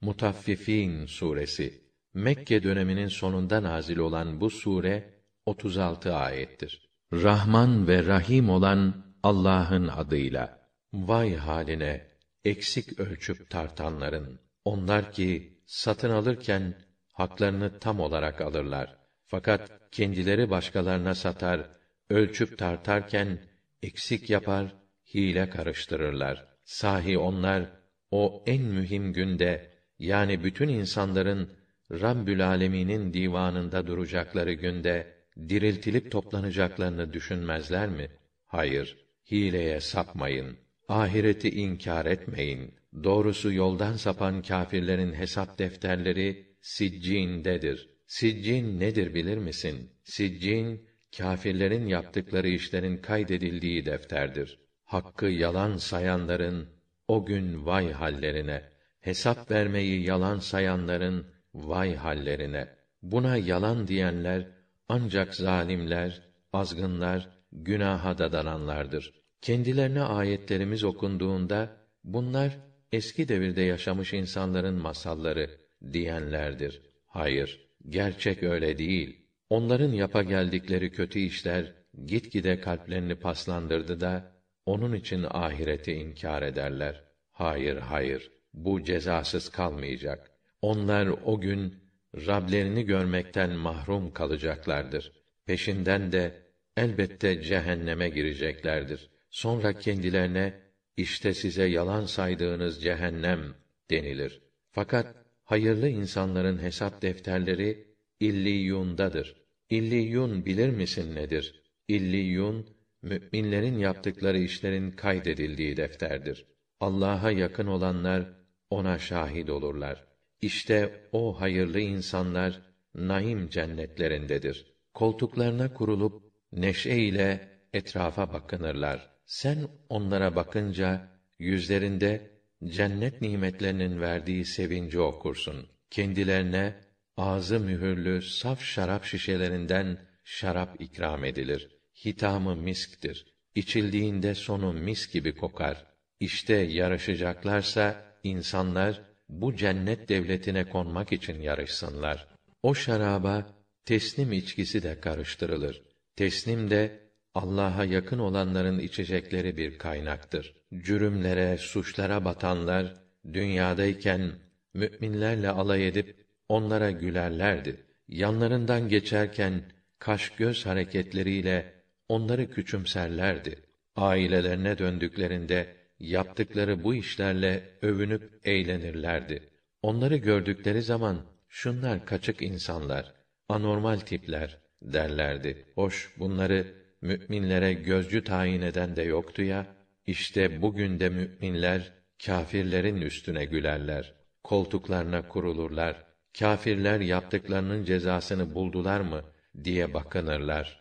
Mutaffifin suresi Mekke döneminin sonunda nazil olan bu sure 36 ayettir. Rahman ve Rahim olan Allah'ın adıyla. Vay haline eksik ölçüp tartanların. Onlar ki satın alırken haklarını tam olarak alırlar. Fakat kendileri başkalarına satar, ölçüp tartarken eksik yapar, hile karıştırırlar. Sahi onlar o en mühim günde yani bütün insanların Rabbül Alemin'in divanında duracakları günde diriltilip toplanacaklarını düşünmezler mi? Hayır, hileye sapmayın. Ahireti inkar etmeyin. Doğrusu yoldan sapan kâfirlerin hesap defterleri siccindedir. Siccin nedir bilir misin? Siccin kâfirlerin yaptıkları işlerin kaydedildiği defterdir. Hakkı yalan sayanların o gün vay hallerine, hesap vermeyi yalan sayanların vay hallerine. Buna yalan diyenler ancak zalimler, azgınlar, günaha dadananlardır. Kendilerine ayetlerimiz okunduğunda bunlar eski devirde yaşamış insanların masalları diyenlerdir. Hayır, gerçek öyle değil. Onların yapa geldikleri kötü işler gitgide kalplerini paslandırdı da onun için ahireti inkar ederler. Hayır, hayır. Bu cezasız kalmayacak. Onlar o gün Rablerini görmekten mahrum kalacaklardır. Peşinden de elbette cehenneme gireceklerdir. Sonra kendilerine işte size yalan saydığınız cehennem denilir. Fakat hayırlı insanların hesap defterleri illiyundadır. İlliyun bilir misin nedir? İlliyun müminlerin yaptıkları işlerin kaydedildiği defterdir. Allah'a yakın olanlar ona şahit olurlar. İşte o hayırlı insanlar naim cennetlerindedir. Koltuklarına kurulup neşe ile etrafa bakınırlar. Sen onlara bakınca yüzlerinde cennet nimetlerinin verdiği sevinci okursun. Kendilerine ağzı mühürlü saf şarap şişelerinden şarap ikram edilir. Hitamı misktir. İçildiğinde sonu mis gibi kokar. İşte yarışacaklarsa insanlar bu cennet devletine konmak için yarışsınlar. O şaraba teslim içkisi de karıştırılır. Teslim de Allah'a yakın olanların içecekleri bir kaynaktır. Cürümlere, suçlara batanlar dünyadayken müminlerle alay edip onlara gülerlerdi. Yanlarından geçerken kaş göz hareketleriyle onları küçümserlerdi. Ailelerine döndüklerinde yaptıkları bu işlerle övünüp eğlenirlerdi. Onları gördükleri zaman şunlar kaçık insanlar, anormal tipler derlerdi. Hoş bunları müminlere gözcü tayin eden de yoktu ya. İşte bugün de müminler kâfirlerin üstüne gülerler. Koltuklarına kurulurlar. Kâfirler yaptıklarının cezasını buldular mı diye bakınırlar.